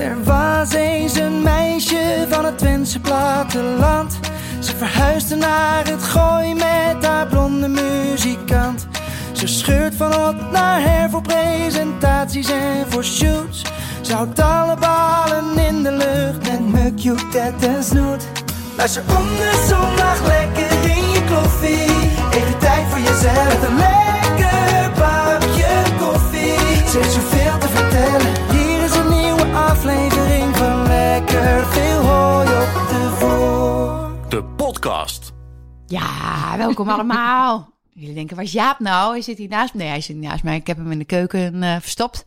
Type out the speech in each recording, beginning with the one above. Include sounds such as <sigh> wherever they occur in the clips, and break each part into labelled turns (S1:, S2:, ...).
S1: Er was eens een meisje van het Twentse platteland. Ze verhuisde naar het gooi met haar blonde muzikant. Ze scheurt van hot naar her voor presentaties en voor shoots. Ze houdt alle ballen in de lucht met muk, tet en snoet. Luister om de zondag lekker in je kloffie. Even tijd voor jezelf. Een lekker bakje koffie. Ze heeft zoveel Lekker Veel Hooi op de Voor.
S2: De podcast.
S3: Ja, welkom allemaal. Jullie denken, waar is Jaap nou? Hij zit hier naast me. Nee, hij zit niet naast mij. Ik heb hem in de keuken eh, verstopt.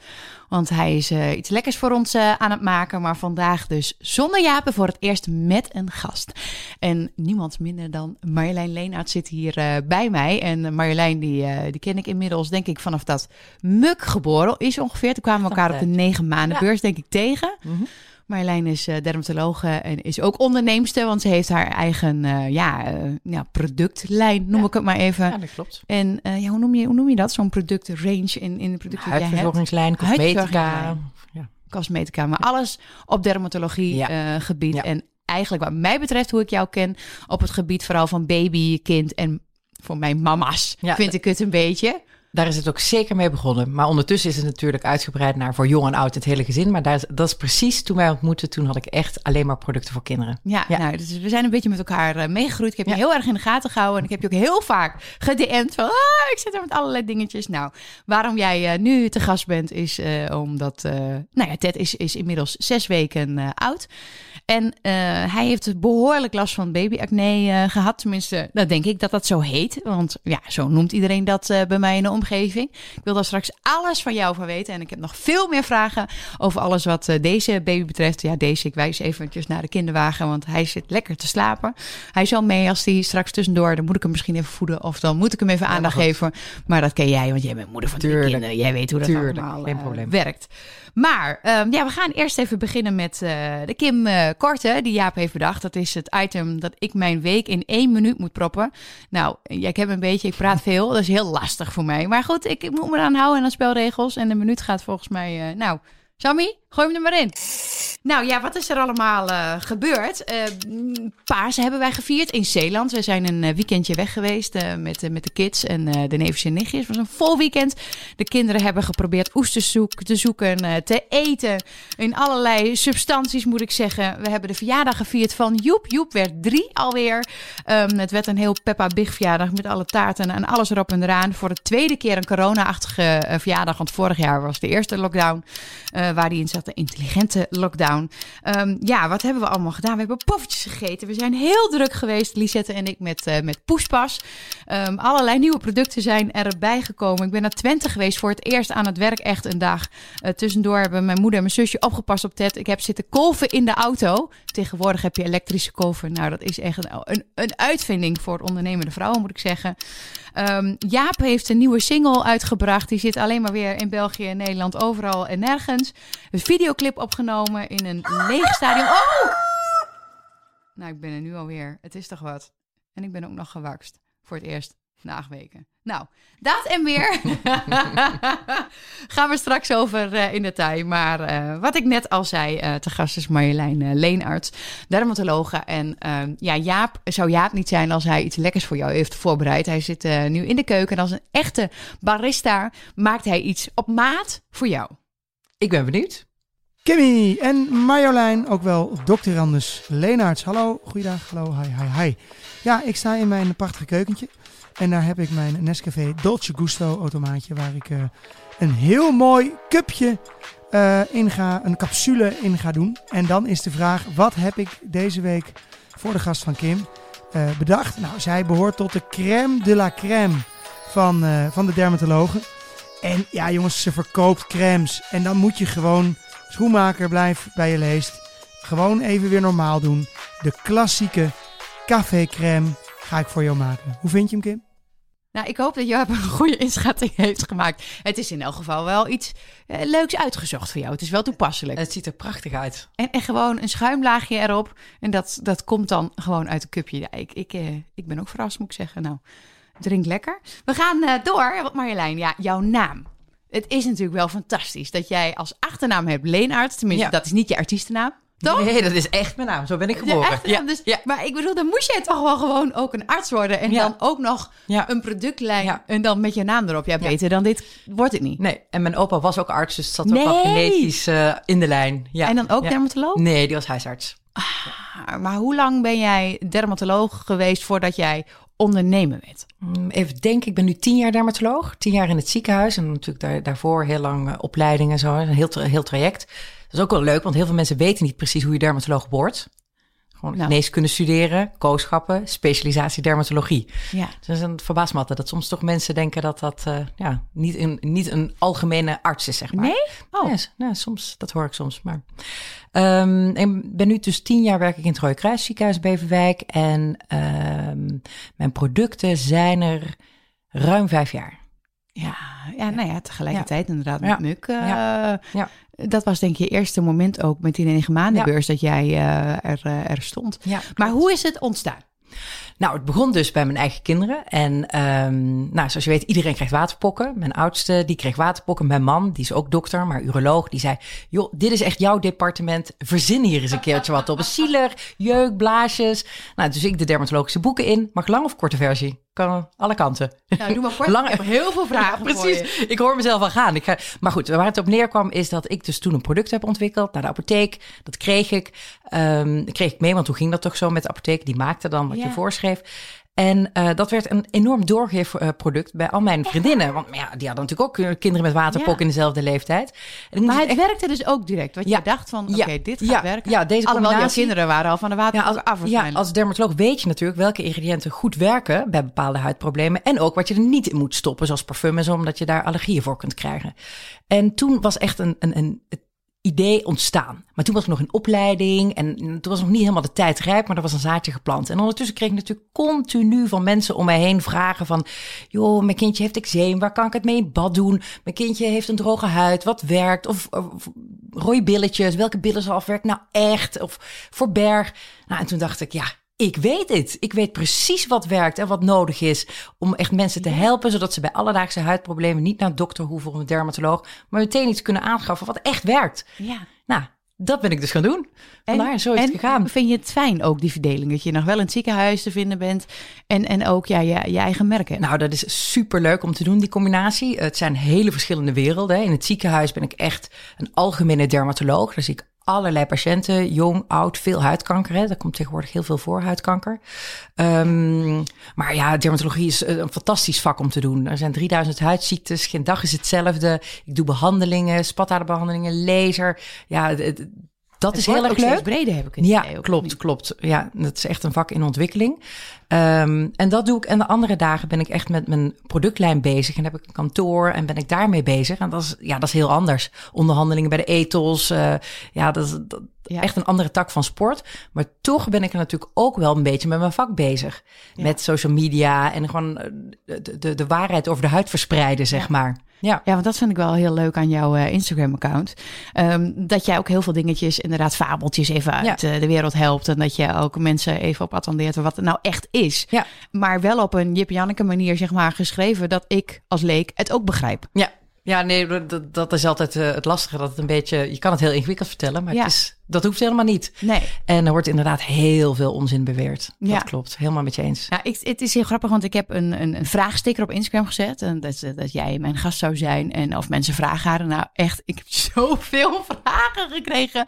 S3: Want hij is eh, iets lekkers voor ons eh, aan het maken. Maar vandaag dus zonder Jaap voor het eerst met een gast. En niemand minder dan Marjolein Leenaert zit hier eh, bij mij. En Marjolein, die, eh, die ken ik inmiddels, denk ik, vanaf dat Muk geboren is ongeveer. Toen kwamen we elkaar op de negen maanden beurs, denk ik, tegen. Marjolein is eh, dermatologe en is ook onderneemster, want ze heeft haar eigen eh, ja, eh, ja, productlijn, noem ik het maar even.
S4: Ja, dat klopt.
S3: En ja, hoe, noem je, hoe noem je dat? Zo'n productrange in, in de producten die jij hebt?
S4: Huidverzorgingslijn, cosmetica. Ja.
S3: Cosmetica, maar alles op dermatologie gebied. En eigenlijk wat mij betreft, hoe ik jou ken, op het gebied vooral van baby, kind en voor mijn mama's,
S4: Ja,
S3: vind ik het een beetje.
S4: Daar is het ook zeker mee begonnen. Maar ondertussen is het natuurlijk uitgebreid naar voor jong en oud het hele gezin. Maar daar is, dat is precies toen wij ontmoetten. Toen had ik echt alleen maar producten voor kinderen.
S3: Ja,
S4: Ja.
S3: Nou, dus we zijn een beetje met elkaar eh, meegegroeid. Ik heb je heel erg in de gaten gehouden. En ik heb je ook heel vaak gedM'd van... Ah, ik zit er met allerlei dingetjes. Nou, waarom jij eh, nu te gast bent is eh, omdat... nou ja, Ted is, is inmiddels zes weken oud. En hij heeft behoorlijk last van babyacne eh, gehad. Tenminste, dat denk ik dat dat zo heet. Want ja, zo noemt iedereen dat bij mij in de omgeving. Ik wil daar straks alles van jou van weten. En ik heb nog veel meer vragen over alles wat eh, deze baby betreft. Ja, deze, ik wijs eventjes naar de kinderwagen, want hij zit lekker te slapen. Hij zal mee als hij straks tussendoor, dan moet ik hem misschien even voeden. Of dan moet ik hem even aandacht geven. Maar dat ken jij, want jij bent moeder van
S4: Tuurlijk.
S3: kinderen. Jij weet hoe dat
S4: Tuurlijk,
S3: allemaal
S4: geen
S3: eh, werkt. Maar ehm, ja, we gaan eerst even beginnen met eh, de Kim eh, Korte, die Jaap heeft bedacht. Dat is het item dat ik mijn week in één minuut moet proppen. Nou, ik heb een beetje, ik praat veel. Dat is heel lastig voor mij. Maar goed, ik, ik moet me eraan houden aan spelregels. En de minuut gaat volgens mij, eh, nou... Sammy, gooi hem er maar in. Nou ja, wat is er allemaal eh, gebeurd? Mm, Pasen hebben wij gevierd in Zeeland. We zijn een eh, weekendje weg geweest met, met de kids en de neefjes en nichtjes. Het was een vol weekend. De kinderen hebben geprobeerd oesters te zoeken, te eten. In allerlei substanties moet ik zeggen. We hebben de verjaardag gevierd van Joep. Joep werd drie alweer. Ehm, het werd een heel Peppa Big verjaardag met alle taarten en alles erop en eraan. Voor de tweede keer een corona-achtige verjaardag. Want vorig jaar was de eerste lockdown eh, waar die in zat. De intelligente lockdown. Ehm, ja, wat hebben we allemaal gedaan? We hebben poffertjes gegeten. We zijn heel druk geweest, Lisette en ik, met, eh met Poespas. Ehm, allerlei nieuwe producten zijn erbij gekomen. Ik ben naar Twente geweest voor het eerst aan het werk. Echt een dag. Eh, tussendoor hebben mijn moeder en mijn zusje opgepast op Ted. Ik heb zitten kolven in de auto. Tegenwoordig heb je elektrische kolven. Nou, dat is echt een, een, een uitvinding voor ondernemende vrouwen, moet ik zeggen. Ehm, Jaap heeft een nieuwe single uitgebracht. Die zit alleen maar weer in België Nederland, overal en nergens. Een videoclip opgenomen in een leeg stadion. Oh! Nou, ik ben er nu alweer. Het is toch wat. En ik ben ook nog gewakst. Voor het eerst na acht weken. Nou, dat en meer <laughs> gaan we straks over eh, in detail. Maar eh, wat ik net al zei, eh te gast is Marjolein Leenarts, dermatologe. En ehm, ja, Jaap zou Jaap niet zijn als hij iets lekkers voor jou heeft voorbereid. Hij zit nu in de keuken en als een echte barista maakt hij iets op maat voor jou.
S4: Ik ben benieuwd.
S1: Kimmy en Marjolein, ook wel. Anders Leenaerts. Hallo, goeiedag, hallo, hi, hi, hi. Ja, ik sta in mijn prachtige keukentje. En daar heb ik mijn Nescafé Dolce Gusto automaatje, waar ik eh, een heel mooi cupje eh, in ga, een capsule in ga doen. En dan is de vraag, wat heb ik deze week voor de gast van Kim eh, bedacht? Nou, zij behoort tot de crème de la crème van, van de dermatologen. En ja, jongens, ze verkoopt crèmes. En dan moet je gewoon, schoenmaker, blijf bij je leest. Gewoon even weer normaal doen. De klassieke café-crème ga ik voor jou maken. Hoe vind je hem, Kim?
S3: Nou, ik hoop dat Joop een goede inschatting heeft gemaakt. Het is in elk geval wel iets eh, leuks uitgezocht voor jou. Het is wel toepasselijk.
S4: Het ziet er prachtig uit.
S3: En, en gewoon een schuimlaagje erop. En dat, dat komt dan gewoon uit een cupje. Ja, ik, ik, eh, ik ben ook verrast, moet ik zeggen. Nou, drink lekker. We gaan eh, door. Wat Marjolein, ja, jouw naam. het is natuurlijk wel fantastisch dat jij als achternaam hebt Leenaert. Tenminste,
S4: Ja.
S3: dat is niet je artiestennaam. Toch?
S4: Nee, dat is echt mijn naam. Zo ben ik geboren.
S3: achternaam, dus, Maar ik bedoel, dan moest jij toch wel gewoon ook een arts worden. En
S4: Ja.
S3: dan ook nog
S4: Ja.
S3: een productlijn.
S4: Ja.
S3: En dan met je naam erop. Ja,
S4: Ja.
S3: beter dan dit wordt het niet.
S4: Nee, en mijn opa was ook arts, dus zat ook al
S3: Nee.
S4: genetisch eh, in de lijn. Ja.
S3: En dan ook
S4: Ja.
S3: dermatoloog?
S4: Nee, die was huisarts.
S3: Maar, maar hoe lang ben jij dermatoloog geweest voordat jij ondernemer werd?
S4: Mm, Even denken, ik ben nu tien jaar dermatoloog. Tien jaar in het ziekenhuis. En natuurlijk daar, daarvoor heel lang eh, opleiding en zo. Een heel, heel traject. Dat is ook wel leuk, want heel veel mensen weten niet precies hoe je dermatoloog wordt. Gewoon
S3: Nou.
S4: geneeskunde studeren, kooschappen, specialisatie dermatologie.
S3: Ja.
S4: Dus het verbaast me altijd dat soms toch mensen denken dat dat eh, ja, niet, een, niet een algemene arts is, zeg maar.
S3: Nee? Oh.
S4: Ja, nou, soms, dat hoor ik soms. Maar Ehm, ik ben nu dus tien jaar werk ik in het Rode Kruis ziekenhuis Beverwijk. En ehm, mijn producten zijn er ruim vijf jaar.
S3: Ja, ja, nou ja, tegelijkertijd inderdaad met
S4: Ja.
S3: Muk. eh,
S4: Ja. Ja.
S3: Dat was denk je je eerste moment ook met die negen maandenbeurs dat jij eh, er, eh, er stond. Maar hoe is het ontstaan?
S4: Nou, het begon dus bij mijn eigen kinderen. En ehm, nou, zoals je weet, iedereen krijgt waterpokken. Mijn oudste, die kreeg waterpokken. Mijn man, die is ook dokter, maar uroloog, die zei... joh, dit is echt jouw departement. Verzin hier eens een keertje wat op. Zielig, jeuk, blaasjes. Nou, dus ik de dermatologische boeken in. Mag lang of korte versie? Kan alle kanten.
S3: Nou, doe maar kort.
S4: Lange-
S3: Ik heb heel veel vragen voor je.
S4: Precies, ik hoor mezelf al gaan. Ik ga, maar goed, waar het op neerkwam is dat ik dus toen een product heb ontwikkeld naar de apotheek. Dat kreeg ik. Ehm, kreeg ik mee, want hoe ging dat toch zo met de apotheek? Die maakte dan wat
S3: Ja.
S4: je En eh, dat werd een enorm doorgeefproduct bij al mijn vriendinnen. Want ja, die hadden natuurlijk ook eh, kinderen met waterpok
S3: Ja.
S4: in dezelfde leeftijd. En
S3: Maar het
S4: echt-
S3: werkte dus ook direct. Want
S4: Ja.
S3: je dacht van, oké, dit gaat
S4: Ja.
S3: werken.
S4: Ja, deze
S3: jouw
S4: combinatie-
S3: kinderen waren al van de water
S4: ja, als,
S3: af
S4: ja, als dermatoloog weet je natuurlijk welke ingrediënten goed werken bij bepaalde huidproblemen. En ook wat je er niet in moet stoppen, zoals parfum en zo, omdat je daar allergieën voor kunt krijgen. En toen was echt een, een, een idee ontstaan. Maar toen was ik nog in opleiding en toen was nog niet helemaal de tijd rijp, maar er was een zaadje geplant. En ondertussen kreeg ik natuurlijk continu van mensen om mij heen vragen van, joh, mijn kindje heeft eczeem, waar kan ik het mee in bad doen? Mijn kindje heeft een droge huid, wat werkt? Of, of billetjes, welke billensalf werkt nou echt? Of voor berg. Nou, en toen dacht ik, ja, ik weet het. Ik weet precies wat werkt en wat nodig is om echt mensen te helpen, zodat ze bij alledaagse huidproblemen niet naar een dokter hoeven of een dermatoloog, maar meteen iets kunnen aanschaffen wat echt werkt.
S3: Ja.
S4: Nou, dat ben ik dus gaan doen. Vandaar, zo is het
S3: en
S4: gegaan.
S3: vind je het fijn ook, die verdeling? Dat je nog wel in het ziekenhuis te vinden bent en, en ook ja, je, je eigen merk hebt?
S4: Nou, dat is super leuk om te doen, die combinatie. Het zijn hele verschillende werelden. In het ziekenhuis ben ik echt een algemene dermatoloog. Daar zie ik allerlei patiënten, jong, oud, veel huidkanker. Hè. Daar komt tegenwoordig heel veel voor, huidkanker. Ehm, maar ja, dermatologie is een fantastisch vak om te doen. Er zijn 3000 huidziektes, geen dag is hetzelfde. Ik doe behandelingen, spatadebehandelingen, laser. Ja, dat is heel erg leuk.
S3: breder heb ik het
S4: Ja,
S3: idee ook,
S4: klopt,
S3: niet?
S4: klopt. Ja, dat is echt een vak in ontwikkeling. Ehm, en dat doe ik. En de andere dagen ben ik echt met mijn productlijn bezig. En heb ik een kantoor en ben ik daarmee bezig. En dat is, ja, dat is heel anders. Onderhandelingen bij de ethos. eh, ja, dat is
S3: Ja.
S4: echt een andere tak van sport. Maar toch ben ik er natuurlijk ook wel een beetje met mijn vak bezig.
S3: Ja.
S4: Met social media en gewoon eh, de, de, de waarheid over de huid verspreiden, zeg
S3: Ja.
S4: maar. Ja.
S3: Ja, want dat vind ik wel heel leuk aan jouw eh, Instagram-account. Ehm, dat jij ook heel veel dingetjes, inderdaad fabeltjes even uit eh, de wereld helpt. En dat je ook mensen even op attendeert wat het nou echt is.
S4: Ja.
S3: Maar wel op een Jip Janneke manier, zeg maar, geschreven dat ik als leek het ook begrijp.
S4: Ja. Ja, nee, dat, dat is altijd eh, het lastige. Dat het een beetje, je kan het heel ingewikkeld vertellen, maar
S3: Ja.
S4: het is, dat hoeft helemaal niet.
S3: Nee.
S4: En er wordt inderdaad heel veel onzin beweerd.
S3: Ja.
S4: Dat klopt, helemaal met je eens.
S3: Nou, ik, het is heel grappig, want ik heb een, een, een vraagsticker op Instagram gezet. En dat, dat jij mijn gast zou zijn. En of mensen vragen hadden. Nou, echt, ik heb <laughs> zoveel vragen gekregen.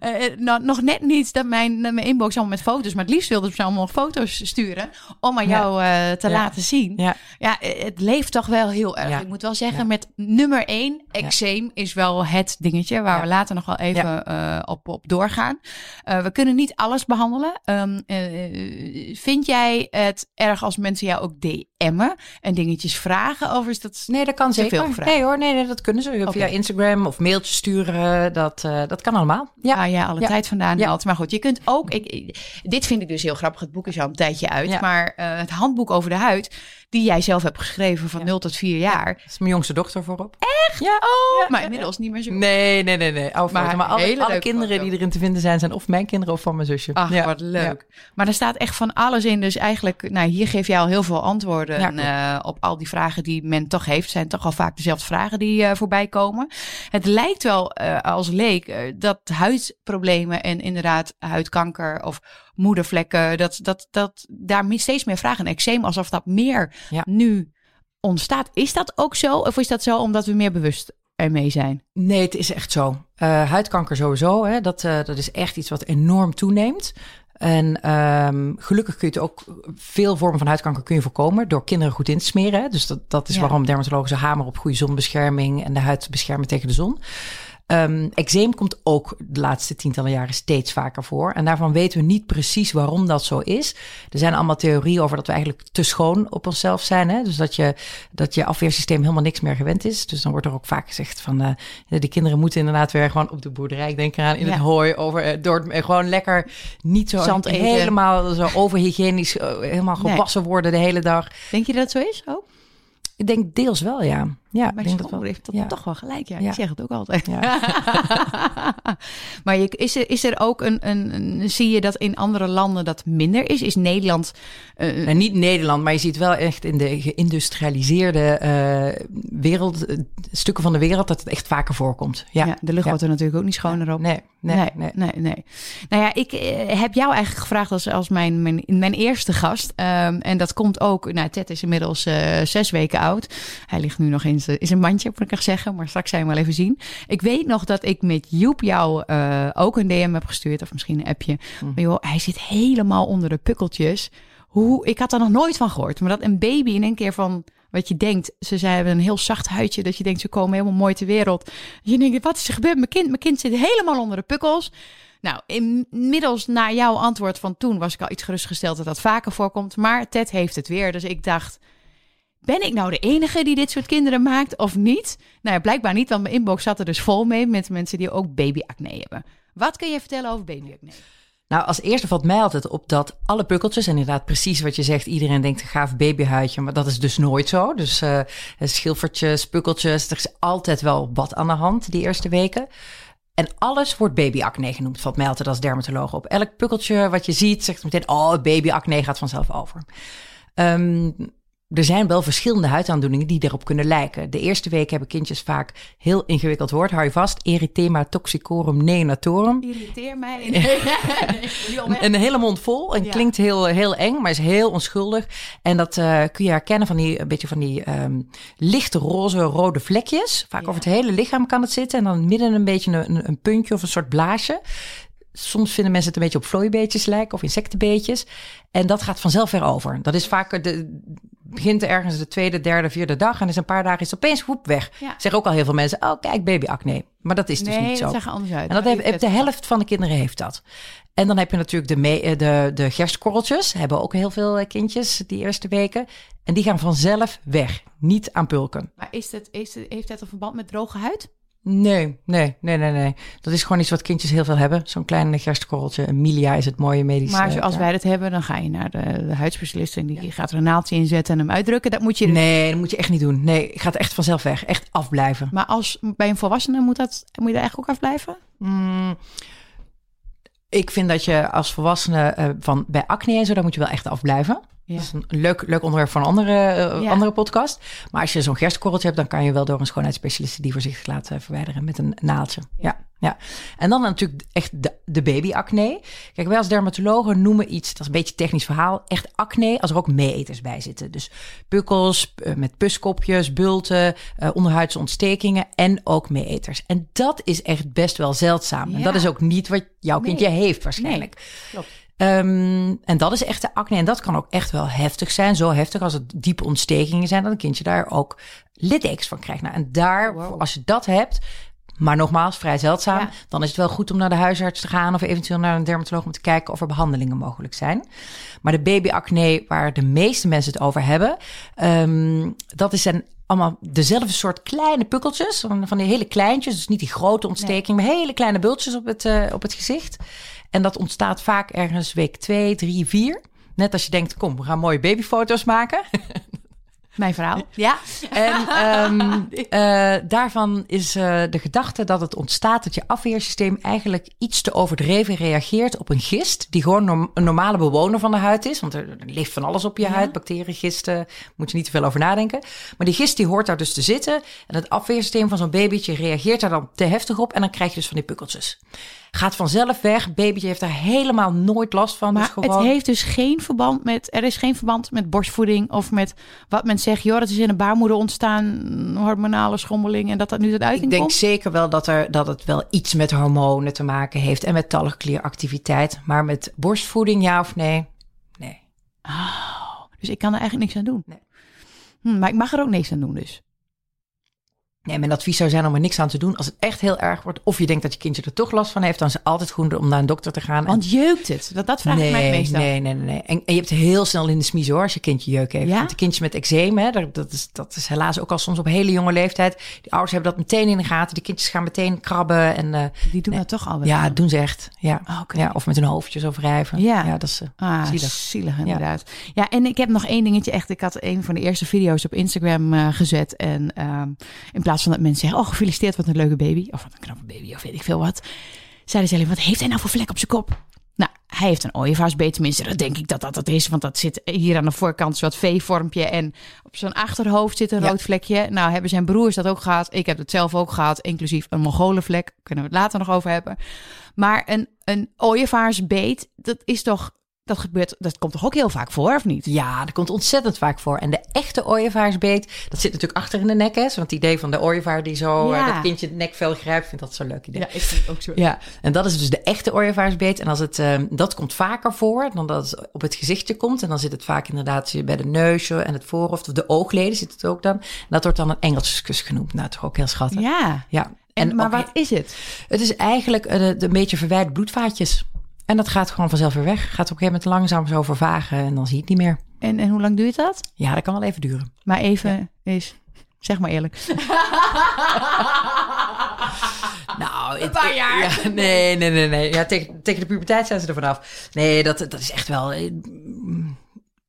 S3: Eh, eh, nou, nog net niet dat mijn, mijn inbox allemaal met foto's. Maar het liefst wilden ze allemaal foto's sturen. Om aan
S4: Ja.
S3: jou eh, te
S4: Ja.
S3: laten zien.
S4: Ja,
S3: Ja, het leeft toch wel heel erg.
S4: Ja.
S3: Ik moet wel zeggen,
S4: Ja.
S3: met nummer één, eczeem is wel het dingetje waar
S4: Ja.
S3: we later nog wel even eh, op, op doorgaan. Eh, we kunnen niet alles behandelen. Ehm, eh, vind jij het erg als mensen jou ook DM'en en dingetjes vragen? Of is dat...
S4: nee, dat kan
S3: Te veel
S4: zeker.
S3: gevraagd.
S4: Nee hoor, nee, nee, dat kunnen ze. Via. Instagram of mailtjes sturen, dat, eh, dat kan allemaal. Ja,
S3: jij alle
S4: Ja.
S3: tijd vandaan
S4: Ja.
S3: Maar goed, je kunt ook... Ik, dit vind ik dus heel grappig. Het boek is al een tijdje uit.
S4: Ja.
S3: Maar het handboek over de huid... die jij zelf hebt geschreven van
S4: Ja.
S3: 0 tot 4 jaar...
S4: dat is mijn jongste dochter voorop.
S3: Echt?
S4: Ja.
S3: Oh,
S4: Ja,
S3: maar inmiddels niet meer zo.
S4: Nee, nee, nee, nee. Oude
S3: Maar.
S4: Maar alle, alle kinderen
S3: foto.
S4: die erin te vinden zijn, zijn of mijn kinderen of van mijn zusje.
S3: Ach,
S4: Ja.
S3: wat leuk. Maar er staat echt van alles in. Dus eigenlijk, nou, hier geef je al heel veel antwoorden eh, op al die vragen die men toch heeft. Zijn toch al vaak dezelfde vragen die eh, voorbij komen. Het lijkt wel eh, als leek dat huidproblemen en inderdaad huidkanker of moedervlekken, dat, dat, dat daar steeds meer vragen en eczeem, alsof dat meer
S4: Ja.
S3: nu ontstaat. Is dat ook zo? Of is dat zo omdat we meer bewust ermee zijn?
S4: Nee, het is echt zo. Eh, huidkanker sowieso, hè, dat, eh, dat is echt iets wat enorm toeneemt. En ehm, gelukkig kun je het ook, veel vormen van huidkanker kun je voorkomen door kinderen goed in te smeren. Hè. Dus dat, dat is
S3: Ja.
S4: waarom dermatologen zo hameren op goede zonbescherming en de huid beschermen tegen de zon. Eczeem komt ook de laatste tientallen jaren steeds vaker voor. En daarvan weten we niet precies waarom dat zo is. Er zijn allemaal theorieën over dat we eigenlijk te schoon op onszelf zijn. Hè? Dus dat je, dat je afweersysteem helemaal niks meer gewend is. Dus dan wordt er ook vaak gezegd van uh, de kinderen moeten inderdaad weer gewoon op de boerderij. Ik denk eraan in
S3: Ja.
S4: het hooi over eh, door eh, gewoon lekker niet zo
S3: Zand eten.
S4: helemaal zo overhygiënisch, eh, helemaal
S3: Nee.
S4: gewassen worden de hele dag.
S3: Denk je dat zo is? Oh,
S4: Ik denk deels wel, ja. Ja,
S3: mijn
S4: denk dat
S3: schoonmoeder
S4: wel.
S3: heeft dat
S4: Ja.
S3: toch wel gelijk. Ja,
S4: Ja.
S3: ik zeg het ook altijd.
S4: Ja. <laughs>
S3: maar je, is, er, is er ook een, een, een- Zie je dat in andere landen dat minder is? Is Nederland. eh,
S4: En niet Nederland, maar je ziet wel echt in de geïndustrialiseerde eh, wereld, eh, stukken van de wereld, dat het echt vaker voorkomt. Ja,
S3: de lucht wordt er natuurlijk ook niet schoner op.
S4: Nee, nee,
S3: Nee,
S4: nee.
S3: nee, nee, Nou ja, ik eh, heb jou eigenlijk gevraagd als, als mijn, mijn, mijn eerste gast. Ehm, en dat komt ook, nou, Ted is inmiddels eh, zes weken oud. Hij ligt nu nog in zijn in zijn mandje, moet ik echt zeggen. Maar straks zijn we wel even zien. Ik weet nog dat ik met Joep jou eh, ook een DM heb gestuurd. Of misschien een appje.
S4: Hm.
S3: Maar joh, hij zit helemaal onder de pukkeltjes. Hoe, ik had er nog nooit van gehoord. Maar dat een baby in één keer van... Wat je denkt, ze zij hebben een heel zacht huidje. Dat je denkt, ze komen helemaal mooi ter wereld. Je denkt, wat is er gebeurd? Mijn kind, mijn kind zit helemaal onder de pukkels. Nou, inmiddels na jouw antwoord van toen was ik al iets gerustgesteld dat dat vaker voorkomt. Maar Ted heeft het weer. Dus ik dacht, ben ik nou de enige die dit soort kinderen maakt of niet? Nou ja, blijkbaar niet, want mijn inbox zat er dus vol mee met mensen die ook babyacne hebben. Wat kun je vertellen over babyacne?
S4: Nou, als eerste valt mij altijd op dat alle pukkeltjes, en inderdaad precies wat je zegt, iedereen denkt een gaaf babyhuidje, maar dat is dus nooit zo. Dus eh schilfertjes, pukkeltjes, er is altijd wel wat aan de hand die eerste weken. En alles wordt babyacne genoemd, valt mij altijd als dermatoloog op. Elk pukkeltje wat je ziet, zegt meteen, oh, babyacne gaat vanzelf over. Ehm, er zijn wel verschillende huidaandoeningen die daarop kunnen lijken. De eerste week hebben kindjes vaak heel ingewikkeld woord. Hou je vast. Erythema toxicorum neonatorum.
S3: Irriteer mij. <laughs> Nee,
S4: Een hele mond vol. En
S3: Ja.
S4: klinkt heel, heel eng, maar is heel onschuldig. En dat eh, kun je herkennen van die, een beetje van die ehm, lichte roze, rode vlekjes. Vaak
S3: Ja.
S4: over het hele lichaam kan het zitten. En dan midden een beetje een, een puntje of een soort blaasje. Soms vinden mensen het een beetje op vlooibeetjes lijken of insectenbeetjes. En dat gaat vanzelf weer over. Dat is vaak de, begint ergens de tweede, derde, vierde dag. En is een paar dagen is opeens woep weg.
S3: Ja.
S4: Zeggen ook al heel veel mensen, oh kijk babyacne. Maar dat is dus
S3: nee,
S4: niet zo.
S3: dat zag er anders uit.
S4: En dat heeft,
S3: u-
S4: de helft van de kinderen heeft dat. En dan heb je natuurlijk de, me- eh, de, de gerstkorreltjes. Hebben ook heel veel eh, kindjes die eerste weken. En die gaan vanzelf weg. Niet aan pulken.
S3: Maar is het, is heeft dat een verband met droge huid?
S4: Nee, nee, nee, nee, nee. Dat is gewoon iets wat kindjes heel veel hebben. Zo'n klein gerstkorreltje. Een milia is het mooie medische.
S3: Maar als wij dat hebben, dan ga je naar de, de huidspecialist en die gaat er een naaldje in zetten en hem uitdrukken. Dat moet je.
S4: Nee, dat moet je echt niet doen. Nee, gaat echt vanzelf weg. Echt afblijven.
S3: Maar als bij een volwassene moet dat moet je daar eigenlijk ook afblijven?
S4: Mm, ik vind dat je als volwassene eh, van bij acne en zo, daar moet je wel echt afblijven.
S3: Ja.
S4: Dat is een leuk, leuk onderwerp voor een andere, eh,
S3: Ja.
S4: andere podcast. Maar als je zo'n gerstkorreltje hebt, dan kan je wel door een schoonheidsspecialist die voorzichtig laten verwijderen met een naaldje. Ja. Ja, En dan natuurlijk echt de, de babyacne. Kijk, wij als dermatologen noemen iets, dat is een beetje een technisch verhaal, echt acne als er ook meeeters bij zitten. Dus pukkels eh, met puskopjes, bulten, eh, onderhuidse ontstekingen en ook meeeters. En dat is echt best wel zeldzaam. En dat is ook niet wat jouw
S3: Nee.
S4: kindje heeft waarschijnlijk.
S3: klopt.
S4: Ehm, en dat is echt de acne. En dat kan ook echt wel heftig zijn. Zo heftig als het diepe ontstekingen zijn, dat een kindje daar ook littekens van krijgt. Nou, en daar,
S3: Wow.
S4: als je dat hebt, maar nogmaals, vrij zeldzaam,
S3: Ja.
S4: dan is het wel goed om naar de huisarts te gaan of eventueel naar een dermatoloog om te kijken of er behandelingen mogelijk zijn. Maar de babyacne, waar de meeste mensen het over hebben, ehm, dat is een allemaal dezelfde soort kleine pukkeltjes. Van, van die hele kleintjes. Dus niet die grote ontsteking, maar hele kleine bultjes op het, eh, op het gezicht. En dat ontstaat vaak ergens week 2, 3, 4. Net als je denkt, kom, we gaan mooie babyfoto's maken. <laughs>
S3: Mijn verhaal. Ja.
S4: En ehm, <laughs> eh, daarvan is uh, de gedachte dat het ontstaat dat je afweersysteem eigenlijk iets te overdreven reageert op een gist, die gewoon een normale bewoner van de huid is. Want er, leeft van alles op je
S3: Ja.
S4: huid, bacteriën, gisten, moet je niet te veel over nadenken. Maar die gist die hoort daar dus te zitten. En het afweersysteem van zo'n babytje reageert daar dan te heftig op. En dan krijg je dus van die pukkeltjes. Gaat vanzelf weg. Babytje heeft daar helemaal nooit last van.
S3: Maar
S4: dus gewoon...
S3: het heeft dus geen verband met, er is geen verband met borstvoeding of met wat men zegt, joh, dat is in de baarmoeder ontstaan, hormonale schommeling en dat dat nu tot uiting
S4: Ik denk
S3: komt.
S4: zeker wel dat, er, dat het wel iets met hormonen te maken heeft en met talgklieractiviteit. Maar met borstvoeding, ja of nee? Nee.
S3: Oh, dus ik kan er eigenlijk niks aan doen.
S4: Nee.
S3: Hm, maar ik mag er ook niks aan doen dus.
S4: Nee, mijn advies zou zijn om er niks aan te doen. Als het echt heel erg wordt, of je denkt dat je kindje er toch last van heeft, dan is het altijd goed om naar een dokter te gaan.
S3: Want jeukt het? Dat, dat vraag
S4: nee,
S3: ik mij het meest af.
S4: nee, nee, nee, nee. En, en je hebt heel snel in de smies hoor, als je kindje jeuk heeft.
S3: Ja?
S4: Want de kindjes met eczeem, hè, dat, is, dat is helaas ook al soms op hele jonge leeftijd. Die ouders hebben dat meteen in de gaten. Die kindjes gaan meteen krabben. En, eh,
S3: Die doen dat toch al wel.
S4: ja, doen ze echt. Ja.
S3: Oh,
S4: ja, of met hun hoofdje zo wrijven.
S3: Ja.
S4: ja dat is eh,
S3: Ah,
S4: zielig.
S3: zielig. inderdaad. Ja. en ik heb nog één dingetje echt. Ik had een van de eerste video's op Instagram eh, gezet. En ehm, in plaats van dat mensen zeggen, oh gefeliciteerd, wat een leuke baby. Of wat een knappe baby, of weet ik veel wat. Zeiden ze alleen, wat heeft hij nou voor vlek op zijn kop? Nou, hij heeft een ooievaarsbeet. Tenminste, dat denk ik dat dat dat is. Want dat zit hier aan de voorkant zo'n V-vormpje. En op zijn achterhoofd zit een
S4: Ja.
S3: rood vlekje. Nou, hebben zijn broers dat ook gehad. Ik heb het zelf ook gehad. Inclusief een Mongolenvlek. Kunnen we het later nog over hebben. Maar een, een ooievaarsbeet, dat is toch... Dat gebeurt, dat komt toch ook heel vaak voor, of niet?
S4: Ja, dat komt ontzettend vaak voor. En de echte ooievaarsbeet, dat zit natuurlijk achter in de nek. Hè? Want het idee van de ooievaar die zo
S3: Ja.
S4: eh, dat kindje het nekvel grijpt, vind dat zo'n leuk idee.
S3: ik vind het ook zo.
S4: Ja, en dat is dus de echte ooievaarsbeet. En als het, ehm, dat komt vaker voor dan dat het op het gezichtje komt. En dan zit het vaak inderdaad bij de neusje en het voorhoofd of de oogleden zit het ook dan. En dat wordt dan een engelskus genoemd. Nou, toch ook heel schattig.
S3: Ja.
S4: Ja.
S3: En, maar
S4: ook-
S3: wat is het?
S4: Het is eigenlijk een, een beetje verwijderd bloedvaatjes. En dat gaat gewoon vanzelf weer weg. Gaat op een gegeven moment langzaam zo vervagen en dan zie je het niet meer.
S3: En, en hoe lang duurt dat?
S4: Ja, dat kan wel even duren.
S3: Maar even is, zeg maar eerlijk. <laughs>
S4: Nou,
S3: Een paar jaar.
S4: Ja, nee, nee, nee, nee. Ja, tegen, tegen de puberteit zijn ze er vanaf. Nee, dat, dat is echt wel eh, een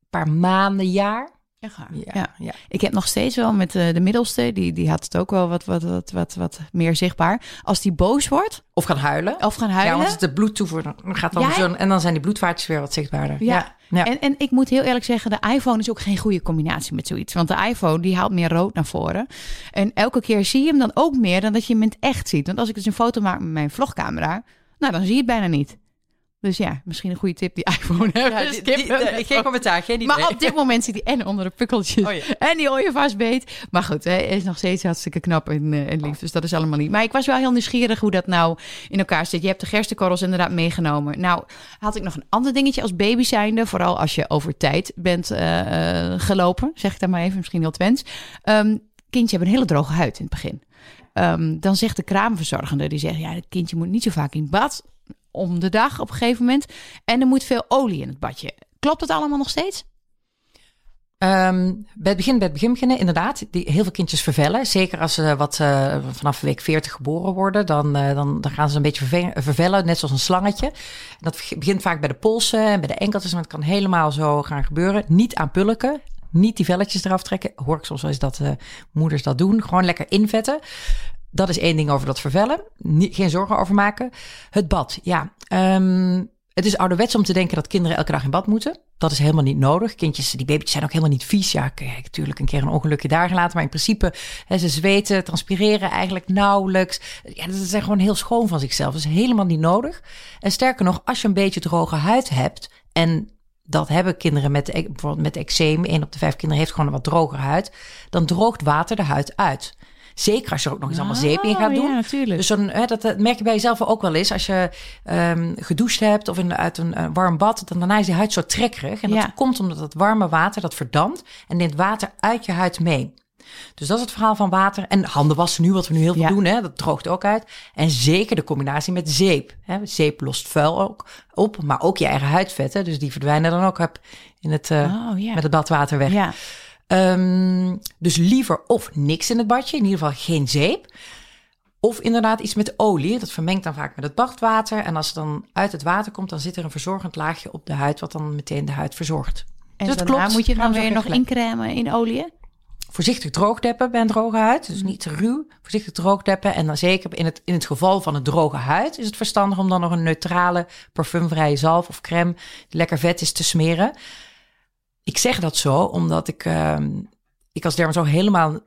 S4: paar maanden, jaar.
S3: Echt waar?
S4: Ja,
S3: Ja.
S4: ja.
S3: Ik heb nog steeds wel met eh, de middelste, die, die had het ook wel wat, wat, wat, wat, wat meer zichtbaar. Als die boos wordt
S4: Of gaan huilen.
S3: of gaan
S4: Ja,
S3: huilen.
S4: want als het de bloed toevoert, dan gaat dan
S3: Ja,
S4: zo'n... En dan zijn die bloedvaatjes weer wat zichtbaarder.
S3: Ja.
S4: ja.
S3: En, en ik moet heel eerlijk zeggen, de iPhone is ook geen goede combinatie met zoiets. Want de iPhone die haalt meer rood naar voren. En elke keer zie je hem dan ook meer dan dat je hem in het echt ziet. Want als ik dus een foto maak met mijn vlogcamera, nou dan zie je het bijna niet. Dus ja, misschien een goede tip die iPhone hebben.
S4: Ja, die-
S3: Skip
S4: die-
S3: hem.
S4: eh, geen commentaar, geen idee.
S3: Maar op dit moment zit hij en onder de pukkeltjes
S4: Oh ja.
S3: en die ooievaarsbeet. Maar goed, hij is nog steeds hartstikke knap en, en lief. Dus dat is allemaal niet. Maar ik was wel heel nieuwsgierig hoe dat nou in elkaar zit. Je hebt de gerstekorrels inderdaad meegenomen. Nou, had ik nog een ander dingetje als baby zijnde. Vooral als je over tijd bent eh, eh, gelopen. Zeg ik dan maar even, misschien heel twens. Ehm kindje hebben een hele droge huid in het begin. Ehm, dan zegt de kraamverzorgende, die zegt... ja, het kindje moet niet zo vaak in bad om de dag op een gegeven moment. En er moet veel olie in het badje. Klopt dat allemaal nog steeds?
S4: Ehm, bij het begin, bij het begin beginnen, inderdaad. Die, heel veel kindjes vervellen. Zeker als ze wat eh, vanaf week 40 geboren worden. Dan, eh, dan, dan gaan ze een beetje verve- vervellen, net zoals een slangetje. Dat begint vaak bij de polsen en bij de enkeltjes. Maar het kan helemaal zo gaan gebeuren. Niet aan pulken. Niet die velletjes eraf trekken. Hoor ik soms dat eh, moeders dat doen. Gewoon lekker invetten. Dat is één ding over dat vervellen. Geen zorgen over maken. Het bad, ja. Ehm, het is ouderwets om te denken dat kinderen elke dag in bad moeten. Dat is helemaal niet nodig. Kindjes, die baby's zijn ook helemaal niet vies. Ja, natuurlijk een keer een ongelukje daar gelaten. Maar in principe, hè, ze zweten, transpireren eigenlijk nauwelijks. Ja, ze zijn gewoon heel schoon van zichzelf. Dat is helemaal niet nodig. En sterker nog, als je een beetje droge huid hebt... en dat hebben kinderen met, bijvoorbeeld met eczeem... één op de vijf kinderen heeft gewoon een wat droger huid... dan droogt water de huid uit. Zeker als je er ook nog eens allemaal zeep in gaat
S3: Oh,
S4: doen.
S3: Ja, natuurlijk.
S4: Dus zo'n, hè, dat, dat merk je bij jezelf ook wel eens. Als je ehm, gedoucht hebt of in, uit een eh, warm bad, dan daarna is die huid zo trekkerig. En dat
S3: Ja.
S4: komt omdat het warme water, dat verdampt en neemt water uit je huid mee. Dus dat is het verhaal van water. En handen wassen nu, wat we nu heel veel
S3: Ja.
S4: doen, hè, dat droogt ook uit. En zeker de combinatie met zeep. Hè. Zeep lost vuil ook op, maar ook je eigen huidvetten. Dus die verdwijnen dan ook in het, eh,
S3: oh
S4: met het badwater weg.
S3: ja.
S4: Ehm, dus liever of niks in het badje, in ieder geval geen zeep. Of inderdaad iets met olie. Dat vermengt dan vaak met het badwater. En als het dan uit het water komt, dan zit er een verzorgend laagje op de huid, wat dan meteen de huid verzorgt.
S3: En
S4: Dus dat
S3: daarna
S4: klopt.
S3: moet je dan
S4: we
S3: weer nog incremen in olie?
S4: voorzichtig droogdeppen bij een droge huid. Dus niet ruw, voorzichtig droogdeppen. En dan zeker in het, in het geval van een droge huid is het verstandig om dan nog een neutrale parfumvrije zalf of crème die lekker vet is te smeren. Ik zeg dat zo omdat ik, ehm, ik als dermatoloog helemaal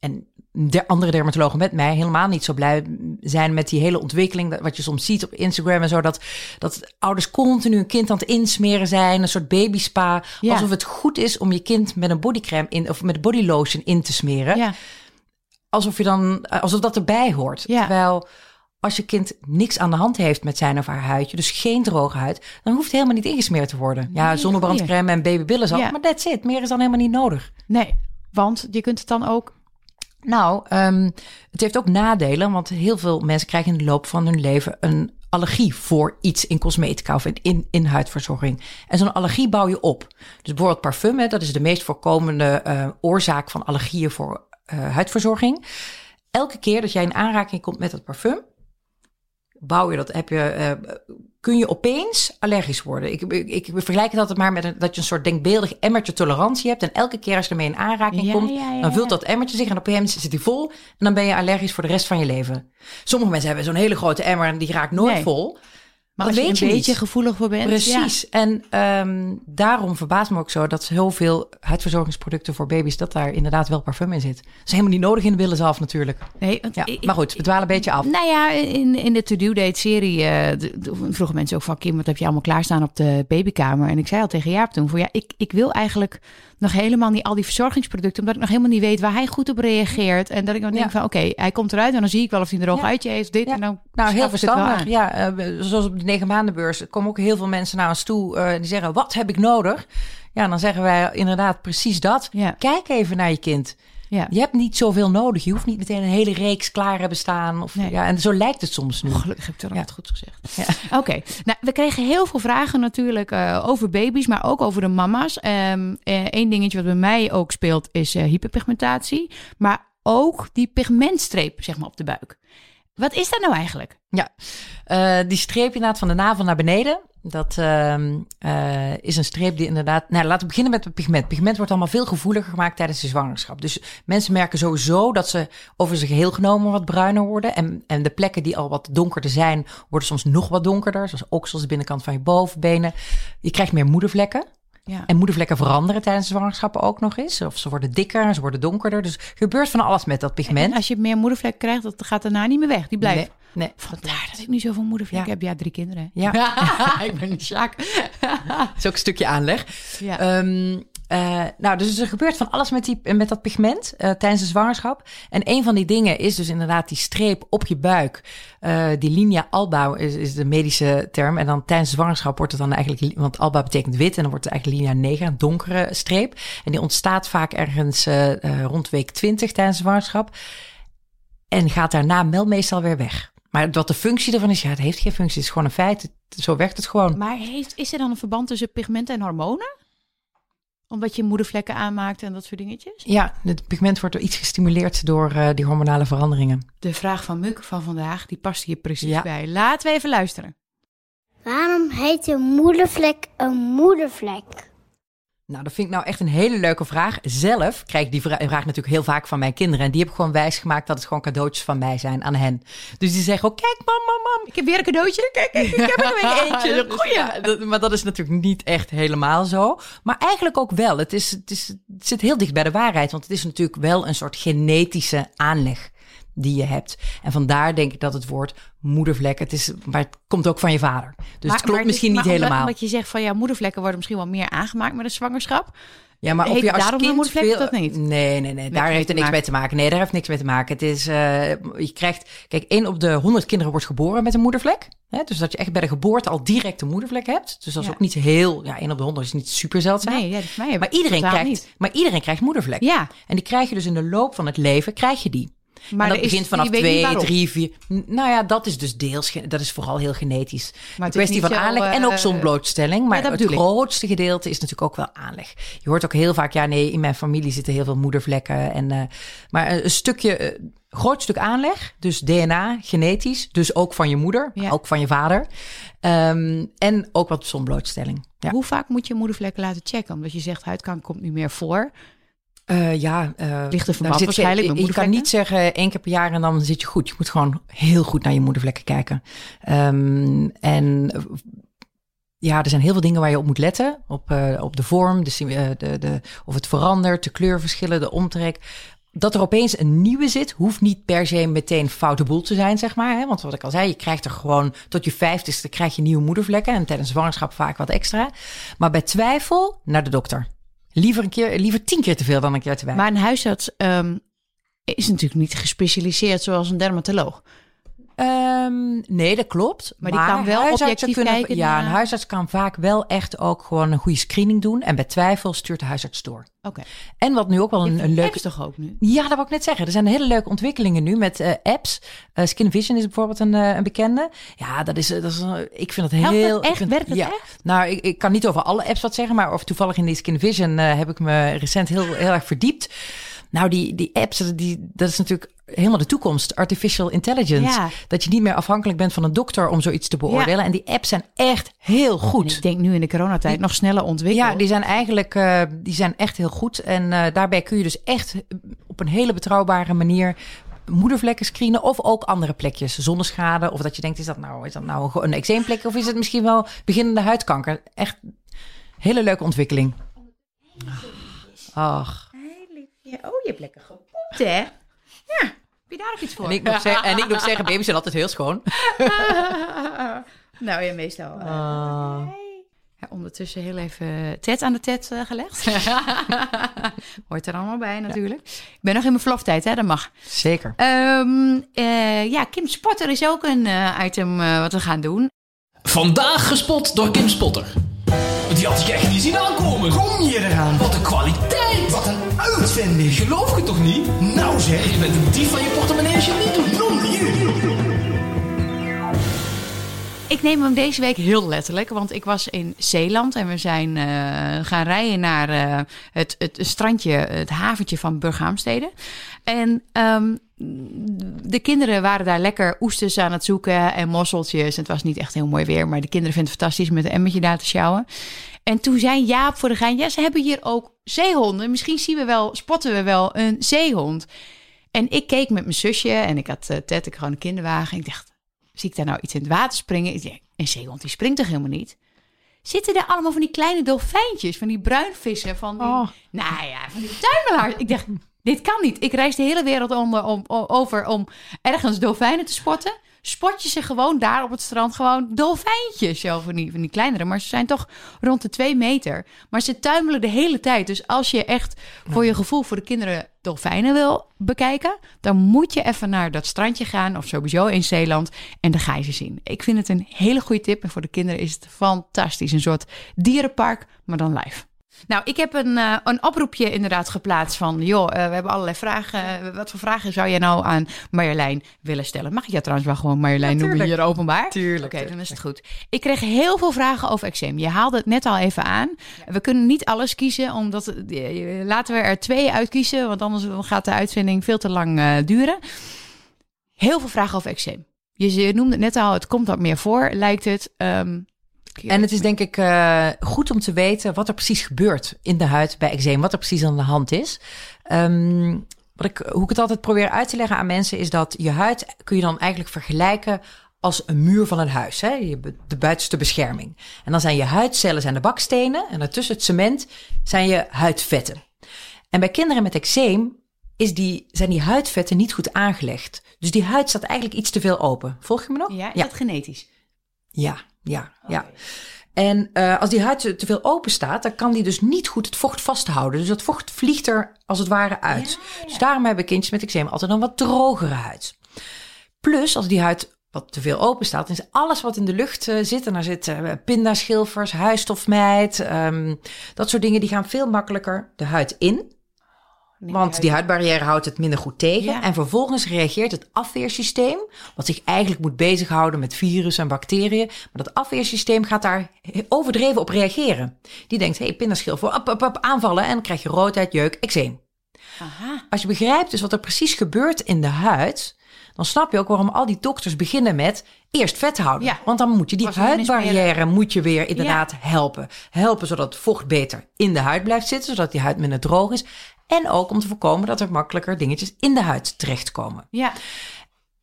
S4: en de andere dermatologen met mij helemaal niet zo blij zijn met die hele ontwikkeling. Dat, wat je soms ziet op Instagram en zo. Dat, dat ouders continu een kind aan het insmeren zijn. Een soort baby spa.
S3: Ja.
S4: Alsof het goed is om je kind met een bodycrème in of met body lotion in te smeren.
S3: Ja.
S4: Alsof je dan alsof dat erbij hoort.
S3: Ja.
S4: Terwijl als je kind niks aan de hand heeft met zijn of haar huidje, dus geen droge huid, dan hoeft het helemaal niet ingesmeerd te worden. Ja,
S3: Nee,
S4: zonnebrandcrème en babybillen zal,
S3: Ja.
S4: maar that's it. Meer is dan helemaal niet nodig.
S3: Nee, want je kunt het dan ook...
S4: Nou, ehm, het heeft ook nadelen, want heel veel mensen krijgen in de loop van hun leven een allergie voor iets in cosmetica of in, in, in huidverzorging. En zo'n allergie bouw je op. Dus bijvoorbeeld parfum, hè, dat is de meest voorkomende eh, oorzaak van allergieën voor eh, huidverzorging. Elke keer dat jij in aanraking komt met dat parfum, bouw je dat, heb je, eh, kun je opeens allergisch worden. Ik, ik, ik vergelijk het altijd maar met een, dat je een soort denkbeeldig emmertje tolerantie hebt. En elke keer als je ermee in aanraking
S3: Ja,
S4: komt,
S3: ja, ja,
S4: dan vult dat emmertje zich en op een gegeven zit hij vol. En dan ben je allergisch voor de rest van je leven. Sommige mensen hebben zo'n hele grote emmer en die raakt nooit
S3: Nee.
S4: vol.
S3: Maar
S4: Dat
S3: als je
S4: weet
S3: een
S4: je
S3: beetje
S4: niet.
S3: gevoelig voor bent...
S4: Precies. En ehm, daarom verbaast me ook zo dat zoveel huidverzorgingsproducten voor baby's, dat daar inderdaad wel parfum in zit. Dat is helemaal niet nodig in de billen zelf natuurlijk.
S3: Nee, want
S4: Ja,
S3: ik-
S4: maar goed, we dwalen een beetje af.
S3: Nou ja, in, in de To-Do Date serie eh, vroegen mensen ook van... Kim, wat heb je allemaal klaarstaan op de babykamer? En ik zei al tegen Jaap toen... Voor, ja, ik, ik wil eigenlijk nog helemaal niet al die verzorgingsproducten... omdat ik nog helemaal niet weet waar hij goed op reageert. En dat ik dan denk
S4: Ja.
S3: van, oké, hij komt eruit... en dan zie ik wel of hij een droog
S4: Ja.
S3: uitje heeft, dit
S4: Ja.
S3: en dan
S4: Nou, heel verstandig. Ja, eh, zoals op de negen maandenbeurs komen ook heel veel mensen naar ons toe eh, die zeggen: Wat heb ik nodig? Ja, dan zeggen wij inderdaad precies dat. Kijk even naar je kind.
S3: Ja.
S4: Je hebt niet zoveel nodig. Je hoeft niet meteen een hele reeks klaar hebben staan. Of,
S3: Nee.
S4: ja, en zo lijkt het soms nu.
S3: Oh, gelukkig heb ik het
S4: Ja.
S3: altijd goed gezegd. <laughs> Oké, nou, we kregen heel veel vragen natuurlijk eh, over baby's, maar ook over de mama's. Eén dingetje wat bij mij ook speelt is eh, hyperpigmentatie, maar ook die pigmentstreep zeg maar, op de buik. Wat is dat nou eigenlijk?
S4: Ja, Eh, die streep inderdaad van de navel naar beneden. Dat ehm, eh, is een streep die inderdaad... Nou, laten we beginnen met het pigment. Pigment wordt allemaal veel gevoeliger gemaakt tijdens de zwangerschap. Dus mensen merken sowieso dat ze over zijn geheel genomen wat bruiner worden. En, en de plekken die al wat donkerder zijn, worden soms nog wat donkerder. Zoals oksels, de binnenkant van je bovenbenen. Je krijgt meer moedervlekken.
S3: Ja.
S4: En moedervlekken veranderen tijdens de zwangerschappen ook nog eens. Of ze worden dikker, ze worden donkerder. Dus er gebeurt van alles met dat pigment.
S3: En als je meer moedervlek krijgt, dat gaat daarna niet meer weg. Die blijft.
S4: Nee, nee.
S3: Vandaar dat ik niet zoveel moedervlek
S4: Ja.
S3: heb. Ja, drie kinderen.
S4: Ja. <laughs> <laughs>
S3: ik ben Sjaak. <laughs>
S4: Dat is ook een stukje aanleg.
S3: Ja.
S4: Ehm, eh, nou, dus er gebeurt van alles met, die, met dat pigment eh, tijdens de zwangerschap. En een van die dingen is dus inderdaad die streep op je buik. Eh, die linea alba is, de medische term. En dan tijdens de zwangerschap wordt het dan eigenlijk... Want alba betekent wit en dan wordt het eigenlijk linea negra, een donkere streep. En die ontstaat vaak ergens rond week 20 tijdens de zwangerschap. En gaat daarna wel meestal weer weg. Maar wat de functie ervan is, ja, het heeft geen functie. Het is gewoon een feit. Zo werkt het gewoon.
S3: Maar heeft, is er dan een verband tussen pigment en hormonen? Omdat je moedervlekken aanmaakt en dat soort dingetjes?
S4: Ja, het pigment wordt door iets gestimuleerd door eh, die hormonale veranderingen.
S3: De vraag van Muk van vandaag, die past hier precies
S4: Ja.
S3: bij. Laten we even luisteren.
S2: Waarom heet een moedervlek een moedervlek?
S4: Nou, dat vind ik nou echt een hele leuke vraag. Zelf krijg ik die vra- vraag natuurlijk heel vaak van mijn kinderen. En die heb ik gewoon wijsgemaakt dat het gewoon cadeautjes van mij zijn aan hen. Dus die zeggen ook, kijk mam, mam, mam.
S3: Ik heb weer een cadeautje. Kijk, kijk, ik heb er weer <laughs> eentje.
S4: Ja, dat- maar dat is natuurlijk niet echt helemaal zo. Maar eigenlijk ook wel. Het, is, het, is, het zit heel dicht bij de waarheid. Want het is natuurlijk wel een soort genetische aanleg die je hebt. En vandaar denk ik dat het woord moedervlek, het is, maar het komt ook van je vader. Dus het klopt misschien niet helemaal.
S3: Omdat je zegt van ja, moedervlekken worden misschien wel meer aangemaakt met een zwangerschap.
S4: Ja, maar of
S3: Heet
S4: je als
S3: daarom
S4: kind veel...
S3: dat niet?
S4: Nee, nee, nee. Daar heeft er niks mee te maken. Nee, daar heeft niks mee te maken. Het is, eh, je krijgt, kijk, één op de honderd kinderen wordt geboren met een moedervlek. Hè? Dus dat je echt bij de geboorte al direct een moedervlek hebt. Dus dat is
S3: Ja.
S4: ook niet heel, ja, één op de honderd is niet super zeldzaam.
S3: Nee, ja, dat is mij
S4: maar iedereen krijgt,
S3: niet.
S4: maar iedereen krijgt moedervlek.
S3: Ja,
S4: En die krijg je dus in de loop van het leven, krijg je die.
S3: Maar
S4: en dat
S3: is-
S4: begint vanaf twee, drie, vier. Nou ja, dat is dus deels, dat is vooral heel genetisch.
S3: Maar is
S4: kwestie van aanleg en ook
S3: eh,
S4: zonblootstelling. Maar
S3: dat
S4: het grootste gedeelte is natuurlijk ook wel aanleg. Je hoort ook heel vaak, ja nee, in mijn familie zitten heel veel moedervlekken. En, eh, maar een stukje, eh, groot stuk aanleg, dus DNA, genetisch. Dus ook van je moeder,
S3: Ja.
S4: ook van je vader. Ehm, en ook wat zonblootstelling. Ja.
S3: Hoe vaak moet je moedervlekken laten checken? Omdat je zegt huidkanker komt nu meer voor.
S4: Uh, ja,
S3: uh, ligt er verband waarschijnlijk
S4: je, je kan niet zeggen één keer per jaar en dan zit je goed. Je moet gewoon heel goed naar je moedervlekken kijken. Um, en ja, er zijn heel veel dingen waar je op moet letten. Op, uh, op de vorm, de, de, de, of het verandert, de kleurverschillen, de omtrek. Dat er opeens een nieuwe zit, hoeft niet per se meteen foute boel te zijn, zeg maar. Hè? Want wat ik al zei, je krijgt er gewoon tot je vijftigste krijg je nieuwe moedervlekken. En tijdens zwangerschap vaak wat extra. Maar bij twijfel, naar de dokter. Liever, een keer, liever tien keer te veel dan een keer te weinig.
S3: Maar een huisarts um, is natuurlijk niet gespecialiseerd zoals een dermatoloog.
S4: Um, nee, dat klopt.
S3: Maar, die kan wel objectief
S4: kunnen,
S3: kijken.
S4: Ja, een huisarts kan vaak wel echt ook gewoon een goede screening doen. En bij twijfel stuurt de huisarts door.
S3: Oké.
S4: En wat nu ook wel een, een leuke...
S3: toch ook nu?
S4: Ja, dat wil ik net zeggen. Er zijn hele leuke ontwikkelingen nu met uh, apps. Uh, Skin Vision is bijvoorbeeld een, uh, een bekende. Ja, dat is... Dat is ik vind het heel...
S3: Helpt echt?
S4: Vind,
S3: Werkt het
S4: ja.
S3: echt?
S4: Nou, ik, ik kan niet over alle apps wat zeggen. Maar of toevallig in die Skin Vision heb ik me recent heel, heel erg verdiept. Nou, die, die apps, die, dat is natuurlijk helemaal de toekomst. Artificial intelligence.
S3: Ja.
S4: Dat je niet meer afhankelijk bent van een dokter om zoiets te beoordelen.
S3: Ja.
S4: En die apps zijn echt heel goed.
S3: En ik denk nu in de coronatijd nog sneller ontwikkeld.
S4: Ja, die zijn eigenlijk uh, die zijn echt heel goed. En uh, daarbij kun je dus echt op een hele betrouwbare manier moedervlekken screenen of ook andere plekjes, zonneschade of dat je denkt is dat nou is dat nou een eczeemplek of is het misschien wel beginnende huidkanker? Echt hele leuke ontwikkeling. Ach.
S3: Ja, oh, je hebt lekker gepoept, hè? Ja, heb je daar ook iets voor?
S4: En ik nog, zeggen, en ik nog zeggen, baby's zijn altijd heel schoon. <laughs>
S3: nou, ja, meestal. Uh, ja, ondertussen heel even tet aan de tet uh, gelegd. <laughs> Hoort er allemaal bij natuurlijk. Ik ben nog in mijn verloftijd, hè? Dat mag.
S4: Zeker.
S3: Um, uh, ja, Kim Spotter is ook een uh, item wat we gaan doen.
S5: Vandaag gespot door Kim Spotter. Die had ik echt niet zien aankomen.
S6: Kom je eraan?
S5: Wat een kwaliteit.
S6: Wat een uitvinding.
S5: Geloof je toch niet?
S6: Nou zeg.
S5: Je bent een dief van je portemonnee als je niet doet.
S3: Ik neem hem deze week heel letterlijk, want ik was in Zeeland en we zijn uh, gaan rijden naar uh, het, het strandje, het haventje van Burghaamstede. En um, de kinderen waren daar lekker oesters aan het zoeken en mosseltjes. Het was niet echt heel mooi weer, maar de kinderen vinden het fantastisch met een emmertje daar te sjouwen. En toen zei Jaap voor de gein, ja, ze hebben hier ook zeehonden. Misschien zien we wel, spotten we wel een zeehond. En ik keek met mijn zusje en ik had uh, Ted, ik gewoon een kinderwagen. Ik dacht, zie ik daar nou iets in het water springen? Ik dacht, een zeehond die springt toch helemaal niet? Zitten er allemaal van die kleine dolfijntjes, van die bruinvissen, van die,
S4: Oh.
S3: nou ja, van die tuimelaars. Ik dacht, dit kan niet. Ik reis de hele wereld onder, om, over om ergens dolfijnen te spotten. Spot je ze gewoon daar op het strand, gewoon dolfijntjes. Zo van die, van die kleinere, maar ze zijn toch rond de twee meter. Maar ze tuimelen de hele tijd. Dus als je echt voor je gevoel voor de kinderen dolfijnen wil bekijken, dan moet je even naar dat strandje gaan, of sowieso in Zeeland, en dan ga je ze zien. Ik vind het een hele goede tip en voor de kinderen is het fantastisch. Een soort dierenpark, maar dan live. Nou, ik heb een, uh, een oproepje inderdaad geplaatst van... joh, uh, we hebben allerlei vragen. Uh, wat voor vragen zou jij nou aan Marjolein willen stellen? Mag ik jou trouwens wel gewoon Marjolein
S4: ja,
S3: noemen hier openbaar?
S4: Tuurlijk.
S3: Oké, okay, dan is het goed. Ik kreeg heel veel vragen over eczeem. Je haalde het net al even aan. We kunnen niet alles kiezen, omdat... laten we er twee uitkiezen, want anders gaat de uitzending veel te lang duren. Heel veel vragen over eczeem. Je, je noemde het net al, het komt wat meer voor, lijkt het... Um,
S4: en het is denk ik uh, goed om te weten wat er precies gebeurt in de huid bij eczeem, wat er precies aan de hand is. Um, wat ik, hoe ik het altijd probeer uit te leggen aan mensen is dat je huid kun je dan eigenlijk vergelijken als een muur van een huis, hè? de buitenste bescherming. En dan zijn je huidcellen zijn de bakstenen en ertussen het cement zijn je huidvetten. En bij kinderen met eczeem is die, zijn die huidvetten niet goed aangelegd. Dus die huid staat eigenlijk iets te veel open. Volg je me nog?
S3: Ja, is ja. dat genetisch?
S4: Ja, ja, ja. En uh, als die huid te veel open staat, dan kan die dus niet goed het vocht vasthouden. Dus dat vocht vliegt er als het ware uit. Ja, ja. Dus daarom hebben kindjes met eczeem altijd een wat drogere huid. Plus, als die huid wat te veel open staat, is alles wat in de lucht uh, zit. En daar zitten uh, pindaschilfers, huisstofmijt, um, dat soort dingen, die gaan veel makkelijker de huid in. Want die huidbarrière houdt het minder goed tegen. Ja. En vervolgens reageert het afweersysteem, wat zich eigenlijk moet bezighouden met virussen en bacteriën. Maar dat afweersysteem gaat daar overdreven op reageren. Die denkt, hé, hey, pindaschilfer, op, op, op, aanvallen. En dan krijg je roodheid, jeuk, eczeem.
S3: Aha.
S4: Als je begrijpt dus wat er precies gebeurt in de huid, dan snap je ook waarom al die dokters beginnen met eerst vet houden.
S3: Ja.
S4: Want dan moet je die huidbarrière moet je weer inderdaad ja. helpen. Helpen zodat het vocht beter in de huid blijft zitten, zodat die huid minder droog is. En ook om te voorkomen dat er makkelijker dingetjes in de huid terechtkomen.
S3: Ja.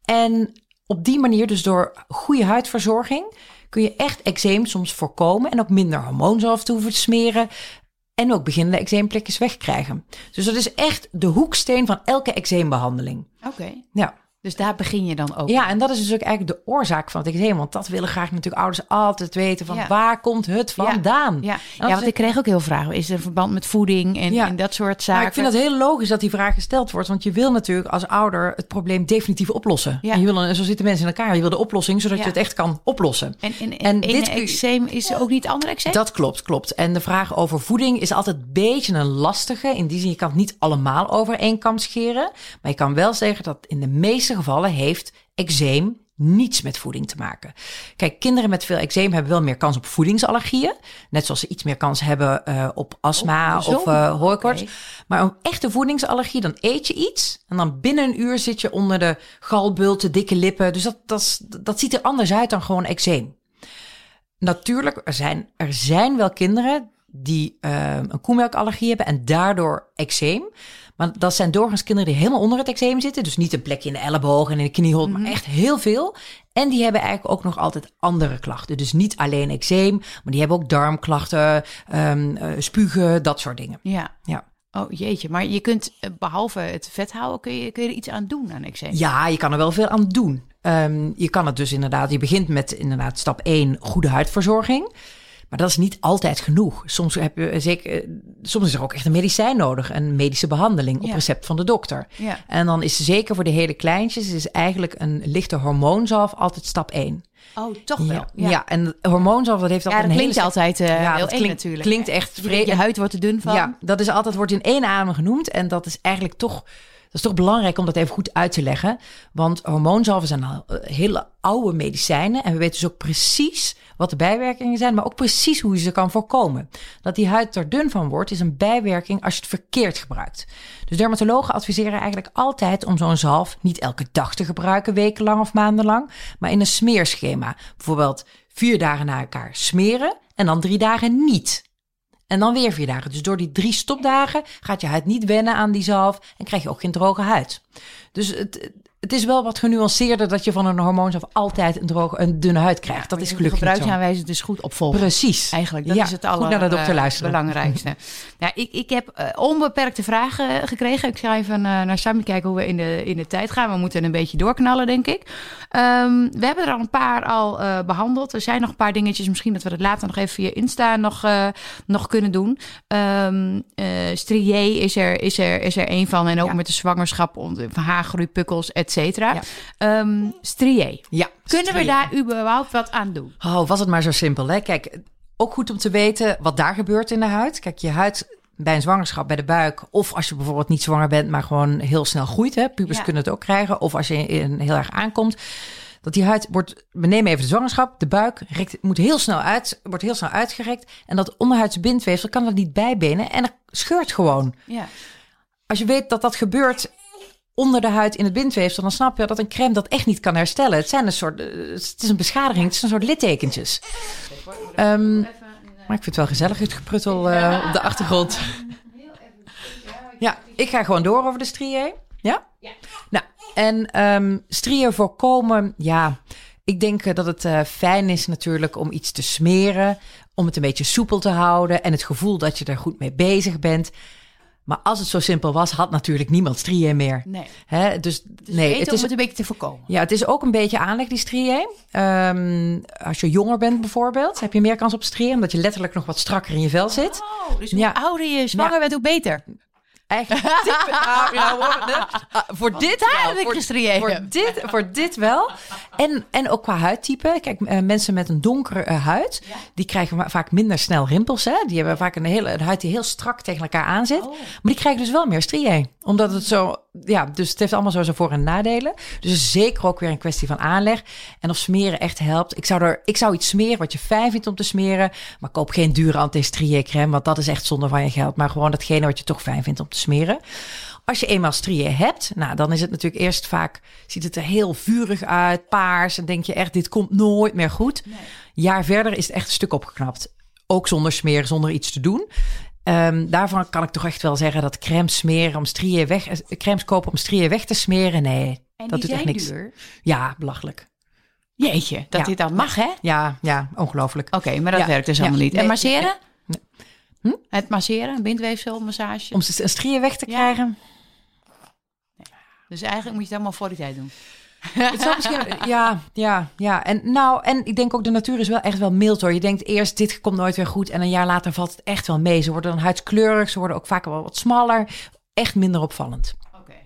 S4: En op die manier, dus door goede huidverzorging, kun je echt eczeem soms voorkomen en ook minder te hoeven te smeren. En ook beginnende eczeemplekjes wegkrijgen. Dus dat is echt de hoeksteen van elke eczeembehandeling.
S3: Oké.
S4: Ja.
S3: Dus daar begin je dan ook.
S4: Ja, en dat is dus ook eigenlijk de oorzaak van het eczeem. Want dat willen graag natuurlijk ouders altijd weten van
S3: Ja.
S4: waar komt het vandaan?
S3: Ja,
S4: dat
S3: ja want ik kreeg ook heel vragen. Is er een verband met voeding en, dat soort
S4: Maar
S3: zaken?
S4: ik vind het heel logisch dat die vraag gesteld wordt. Want je wil natuurlijk als ouder het probleem definitief oplossen.
S3: Ja.
S4: En je wil, een- zo zitten mensen in elkaar. Je wil de oplossing zodat je het echt kan oplossen.
S3: En, en,
S4: En
S3: en
S4: dit
S3: eczeem is ook niet andere eczeem?
S4: Dat klopt, klopt. En de vraag over voeding is altijd een beetje een lastige. In die zin, je kan het niet allemaal over één kam scheren. Maar je kan wel zeggen dat in de meeste gevallen heeft eczeem niets met voeding te maken. Kijk, kinderen met veel eczeem hebben wel meer kans op voedingsallergieën. Net zoals ze iets meer kans hebben eh, op astma
S3: Oh,
S4: of hooikoorts.
S3: Oké.
S4: Maar een echte voedingsallergie, dan eet je iets. En dan binnen een uur zit je onder de galbulten, dikke lippen. Dus dat, dat ziet er anders uit dan gewoon eczeem. Natuurlijk, er zijn, er zijn wel kinderen die eh, een koemelkallergie hebben en daardoor eczeem. Maar dat zijn doorgaans kinderen die helemaal onder het eczeem zitten. Dus niet een plekje in de elleboog en in de knieholte, maar echt heel veel. En die hebben eigenlijk ook nog altijd andere klachten. Dus niet alleen eczeem, maar die hebben ook darmklachten, ehm, eh, spugen, dat soort dingen.
S3: Ja.
S4: Ja.
S3: Oh jeetje, maar je kunt eh, behalve het vet houden, kun je, kun je er iets aan doen aan eczeem?
S4: Ja, je kan er wel veel aan doen. Ehm, je kan het dus inderdaad, je begint met inderdaad stap 1, goede huidverzorging. Maar dat is niet altijd genoeg. Soms, heb je, eh, zeker, eh, soms is er ook echt een medicijn nodig, een medische behandeling op
S3: Ja.
S4: recept van de dokter.
S3: Ja.
S4: En dan is zeker voor de hele kleintjes, is eigenlijk een lichte hormoonzalf altijd stap 1.
S3: Oh, toch wel.
S4: Ja, ja. en hormoonzalf dat heeft
S3: Ja,
S4: altijd
S3: dat
S4: een hele
S3: klinkt altijd eh
S4: Ja,
S3: heel
S4: dat klinkt-
S3: natuurlijk.
S4: klinkt echt
S3: Je-
S4: vre-
S3: Je huid wordt er dun van.
S4: Ja, dat is altijd wordt in één adem genoemd. En dat is eigenlijk toch, dat is toch belangrijk om dat even goed uit te leggen. Want hormoonzalven zijn eh, hele oude medicijnen. En we weten dus ook precies wat de bijwerkingen zijn, maar ook precies hoe je ze kan voorkomen. Dat die huid er dun van wordt, is een bijwerking als je het verkeerd gebruikt. Dus dermatologen adviseren eigenlijk altijd om zo'n zalf niet elke dag te gebruiken, wekenlang of maandenlang, maar in een smeerschema. Bijvoorbeeld vier dagen na elkaar smeren en dan drie dagen niet. En dan weer vier dagen. Dus door die drie stopdagen gaat je huid niet wennen aan die zalf en krijg je ook geen droge huid. Dus het, het is wel wat genuanceerder dat je van een hormoonzalf altijd een, droge, een dunne huid krijgt. dat is gelukkig
S3: gebruiksaanwijzing dus goed opvolgen.
S4: Precies.
S3: Eigenlijk, dat
S4: Ja,
S3: is het
S4: goed
S3: aller,
S4: naar de dokter
S3: eh, ja, <laughs> ik, ik heb eh, onbeperkte vragen gekregen. Ik ga even eh, naar Sammy kijken hoe we in de, in de tijd gaan. We moeten een beetje doorknallen, denk ik. Ehm, we hebben er al een paar al eh, behandeld. Er zijn nog een paar dingetjes. Misschien dat we dat later nog even via Insta nog, eh, nog kunnen doen. Eh, strié is er, is, er, is er een van. En ook
S4: Ja.
S3: met de zwangerschap, haargroei, pukkels, et cetera.
S4: Ja.
S3: Ehm, strié.
S4: Ja,
S3: Kunnen we daar überhaupt wat aan doen?
S4: Oh, was het maar zo simpel. Hè? Kijk, ook goed om te weten wat daar gebeurt in de huid. Kijk, je huid bij een zwangerschap, bij de buik... of als je bijvoorbeeld niet zwanger bent, maar gewoon heel snel groeit. Hè? Pubers
S3: Ja.
S4: kunnen het ook krijgen. Of als je in, heel erg aankomt. Dat die huid wordt... We nemen even de zwangerschap. De buik rekt, moet heel snel uit, wordt heel snel uitgerekt. En dat onderhuidse bindweefsel kan er niet bijbenen. En dat scheurt gewoon.
S3: Ja.
S4: Als je weet dat dat gebeurt onder de huid in het bindweefsel, dan snap je dat een crème dat echt niet kan herstellen. Het zijn een soort, eh, het is een beschadiging, het is een soort littekentjes. Ehm, maar ik vind het wel gezellig, het gepruttel eh, op de achtergrond. <laughs> Ja, ik ga gewoon door over de striën. Ja? Nou, en ehm striën voorkomen, ja, ik denk eh, dat het fijn is natuurlijk om iets te smeren, om het een beetje soepel te houden en het gevoel dat je er goed mee bezig bent. Maar als het zo simpel was, had natuurlijk niemand striën meer.
S3: Nee.
S4: Hè? Dus,
S3: Dus
S4: nee, het is,
S3: het een beetje te voorkomen.
S4: ja, het is ook een beetje aanleg, die striën. Ehm, als je jonger bent bijvoorbeeld, heb je meer kans op striën, omdat je letterlijk nog wat strakker in je vel zit.
S3: Oh, dus hoe
S4: Ja.
S3: ouder je zwanger
S4: Ja.
S3: bent, hoe beter.
S4: Dit, nou, ja, ah, voor dit wel.
S3: heb ik
S4: voor, dit, voor dit wel. En, en ook qua huidtype. Kijk, eh, mensen met een donkere eh, huid, die krijgen va- vaak minder snel rimpels. Hè? Die hebben vaak een, hele, een huid die heel strak tegen elkaar aan zit. Maar die krijgen dus wel meer striën. Omdat het zo, ja, dus het heeft allemaal zo zijn voor- en nadelen. Dus zeker ook weer een kwestie van aanleg. En of smeren echt helpt. Ik zou, er, ik zou iets smeren wat je fijn vindt om te smeren. Maar koop geen dure anti-striën crème, want dat is echt zonde van je geld. Maar gewoon datgene wat je toch fijn vindt om te smeren. Als je eenmaal striën hebt, nou, dan is het natuurlijk eerst vaak, ziet het er heel vurig uit, paars. En denk je echt, dit komt nooit meer goed. Jaar verder is het echt een stuk opgeknapt. Ook zonder smeren, zonder iets te doen. Ehm, daarvan kan ik toch echt wel zeggen dat crème smeren om striën weg, eh, crèmes kopen om striën weg te smeren, nee,
S3: En
S4: dat doet echt niks.
S3: duur.
S4: Ja, belachelijk.
S3: Jeetje, dat
S4: Ja.
S3: dit dan mag, hè? Oké,
S4: Ja, ja, ongelooflijk.
S3: maar dat
S4: Ja.
S3: werkt dus
S4: Ja.
S3: allemaal niet. En masseren?
S4: Nee. Hm?
S3: Het masseren, bindweefsel, massage.
S4: Om striën weg te
S3: Ja.
S4: krijgen.
S3: Dus eigenlijk moet je het allemaal voor die tijd doen. <laughs>
S4: Ja, ja, ja. En nou, en ik denk ook de natuur is wel echt wel mild hoor. Je denkt eerst dit komt nooit weer goed en een jaar later valt het echt wel mee. Ze worden dan huidskleurig, ze worden ook vaak wel wat smaller. Echt minder opvallend.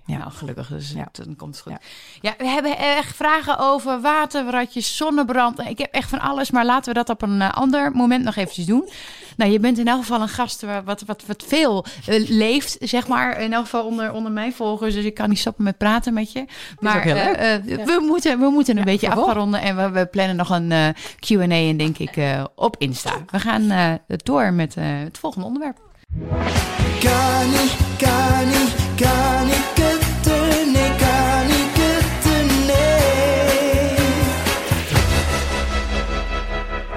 S4: Ja.
S3: nou gelukkig. Dus
S4: Ja.
S3: dan komt het goed.
S4: Ja.
S3: Ja. we hebben echt vragen over waterratjes, zonnebrand. Ik heb echt van alles, maar laten we dat op een eh, ander moment nog eventjes doen. Nou, je bent in elk geval een gast waar- wat, wat, wat veel eh, leeft, zeg maar. In elk geval onder, onder mijn volgers. Dus ik kan niet stoppen met praten met je. Maar
S4: ook heel
S3: eh,
S4: leuk.
S3: we, moeten, we moeten een beetje
S4: vervolg.
S3: afronden. En we, we plannen nog een Q&A en denk ik eh, op Insta. We gaan eh, door met eh, het volgende onderwerp.
S6: Kan niet, kan niet, kan niet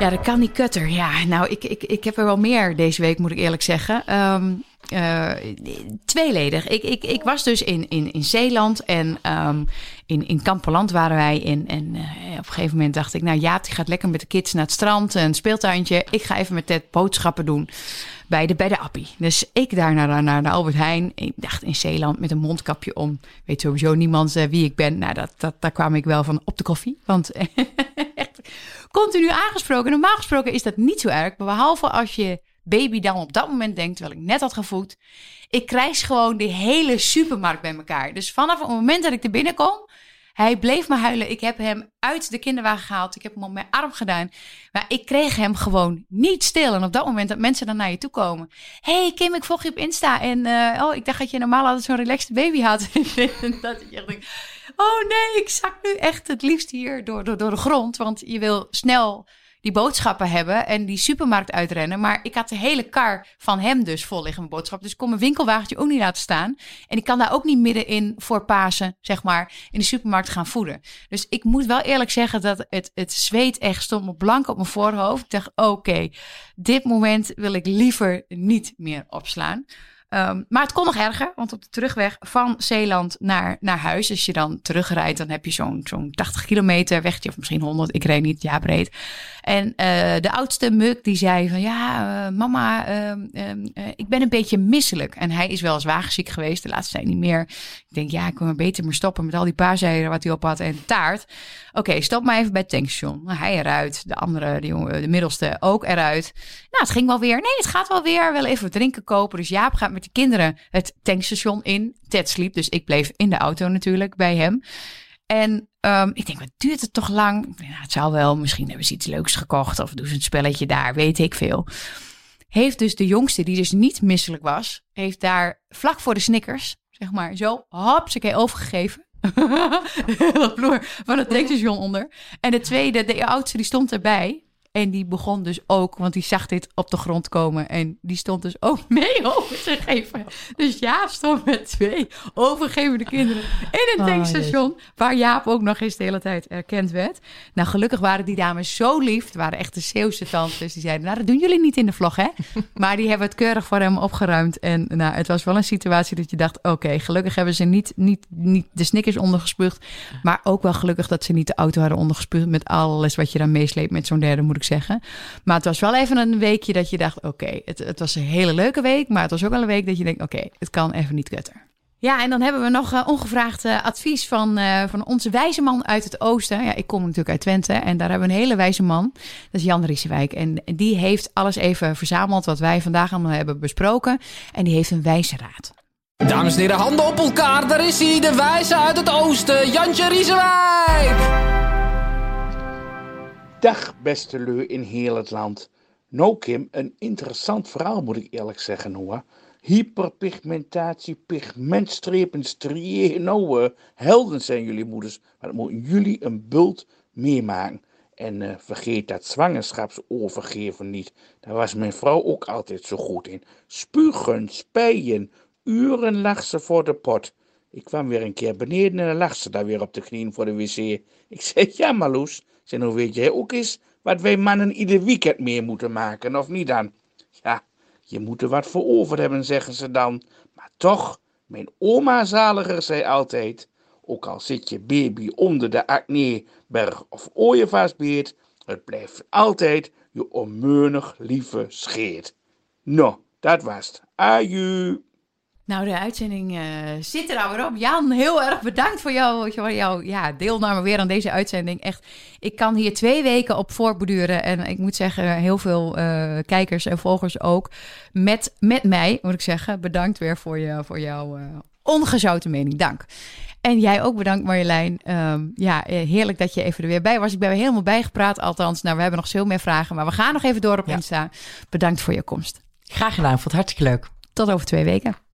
S3: Ja, de Candy Cutter. Ja, nou, ik, ik, ik heb er wel meer deze week, moet ik eerlijk zeggen. Ehm, eh, tweeledig. Ik, ik, ik was dus in, in, in Zeeland en ehm, in, in waren wij. In, en eh, op een gegeven moment dacht ik, nou Jaap, die gaat lekker met de kids naar het strand, een speeltuintje. Ik ga even met Ted boodschappen doen bij de, bij de Appie. Dus ik daar naar, naar de Albert Heijn. Ik dacht in Zeeland met een mondkapje om. Weet sowieso niemand eh, wie ik ben. Nou, dat, dat, daar kwam ik wel van op de koffie. Want <laughs> echt continu aangesproken. Normaal gesproken is dat niet zo erg. Maar behalve als je baby dan op dat moment denkt, terwijl ik net had gevoed. Ik krijg gewoon de hele supermarkt bij elkaar. Dus vanaf het moment dat ik er binnenkom, hij bleef maar huilen. Ik heb hem uit de kinderwagen gehaald. Ik heb hem op mijn arm gedaan. Maar ik kreeg hem gewoon niet stil. En op dat moment dat mensen dan naar je toe komen. hey Kim, ik volg je op Insta. En eh, oh, ik dacht dat je normaal altijd zo'n relaxed baby had. <laughs> en dat ik echt denk, oh nee, ik zak nu echt het liefst hier door, door, door de grond. Want je wil snel die boodschappen hebben en die supermarkt uitrennen. Maar ik had de hele kar van hem dus vol liggen met boodschappen. Dus ik kon mijn winkelwagentje ook niet laten staan. En ik kan daar ook niet middenin voor Pasen, zeg maar, in de supermarkt gaan voeden. Dus ik moet wel eerlijk zeggen dat het, het zweet echt stond me blank op mijn voorhoofd. Ik dacht, oké, dit moment wil ik liever niet meer opslaan. Um, maar het kon nog erger, want op de terugweg van Zeeland naar, naar huis, als je dan terugrijdt, dan heb je zo'n zo'n 80 kilometer wegje, of misschien 100, ik reed niet, ja breed. En uh, de oudste Muk die zei van, ja, uh, mama, uh, ik ben een beetje misselijk. En hij is wel eens wagenziek geweest, de laatste tijd niet meer. Ik denk, ja, ik kan maar beter maar stoppen met al die paaseieren wat hij op had en taart. Oké, stop maar even bij het tankstation. Hij eruit, de andere, de, jongen, de middelste ook eruit. Nou, het ging wel weer. Nee, het gaat wel weer. Wel even wat drinken kopen. Dus Jaap gaat met de kinderen het tankstation in. Ted sliep, dus ik bleef in de auto natuurlijk bij hem. En um, ik denk, wat duurt het toch lang? Het zou wel, misschien hebben ze iets leuks gekocht of doen ze een spelletje daar, weet ik veel. Heeft dus de jongste, die dus niet misselijk was, heeft daar vlak voor de Snickers, zeg maar, zo hopsakee overgegeven. <laughs> dat vloer van het tankstation onder. En de tweede, de oudste, die stond erbij. En die begon dus ook, want die zag dit op de grond komen. En die stond dus ook <laughs> mee over te geven. Dus Jaap stond met twee overgevende kinderen in een tankstation. Oh, waar Jaap ook nog eens de hele tijd erkend werd. Nou, gelukkig waren die dames zo lief. Het waren echt de Zeeuwse tantes. Die zeiden, nou, dat doen jullie niet in de vlog, hè? <laughs> maar die hebben het keurig voor hem opgeruimd. En nou, het was wel een situatie dat je dacht, oké, okay, gelukkig hebben ze niet, niet, niet de snickers ondergespuugd. Maar ook wel gelukkig dat ze niet de auto hadden ondergespuugd met alles wat je dan meesleept met zo'n derde, moet ik zeggen. Maar het was wel even een weekje dat je dacht, oké, okay, het, het was een hele leuke week. Maar het was ook wel een week dat je denkt, oké, okay, het kan even niet kutter. Ja, en dan hebben we nog uh, ongevraagd uh, advies van, uh, van onze wijze man uit het oosten. Ja, ik kom natuurlijk uit Twente en daar hebben we een hele wijze man. Dat is Jan Riesewijk. En die heeft alles even verzameld wat wij vandaag allemaal hebben besproken. En die heeft een wijze raad.
S5: Dames en heren, handen op elkaar. Daar is hij, de wijze uit het oosten, Jantje Riesewijk.
S7: Dag beste leu in heel het land. Nou Kim, een interessant verhaal moet ik eerlijk zeggen hoor. Hyperpigmentatie, pigmentstrepen, striën. Nou, uh, helden zijn jullie moeders, maar dat moeten jullie een bult meemaken. En uh, vergeet dat zwangerschapsovergeven niet. Daar was mijn vrouw ook altijd zo goed in. Spugen, spijen, uren lag ze voor de pot. Ik kwam weer een keer beneden en dan lag ze daar weer op de knieën voor de wc. Ik zei, ja Marloes, Zeg, nou weet jij ook eens wat wij mannen ieder weekend meer moeten maken, of niet dan? Ja, Je moet er wat voor over hebben, zeggen ze dan. Maar toch, mijn oma zaliger zei altijd, ook al zit je baby onder de acneberg of ooievaarsbeert, het blijft altijd je onmeunig lieve scheet. Nou, dat was het. Aju.
S3: Nou, de uitzending eh, zit er alweer op. Jan, heel erg bedankt voor jou, jouw ja, deelname weer aan deze uitzending. Echt, ik kan hier twee weken op voortborduren. En ik moet zeggen, heel veel eh, kijkers en volgers ook. Met, met mij, moet ik zeggen. Bedankt weer voor, je, voor jouw eh, ongezouten mening. Dank. En jij ook bedankt, Marjolein. Ehm, ja, heerlijk dat je even er weer bij was. Ik ben er helemaal bijgepraat, althans. Nou, we hebben nog veel meer vragen, maar we gaan nog even door op
S4: Ja.
S3: Insta. Bedankt voor je komst.
S4: Graag gedaan, vond het hartstikke leuk.
S3: Tot over twee weken.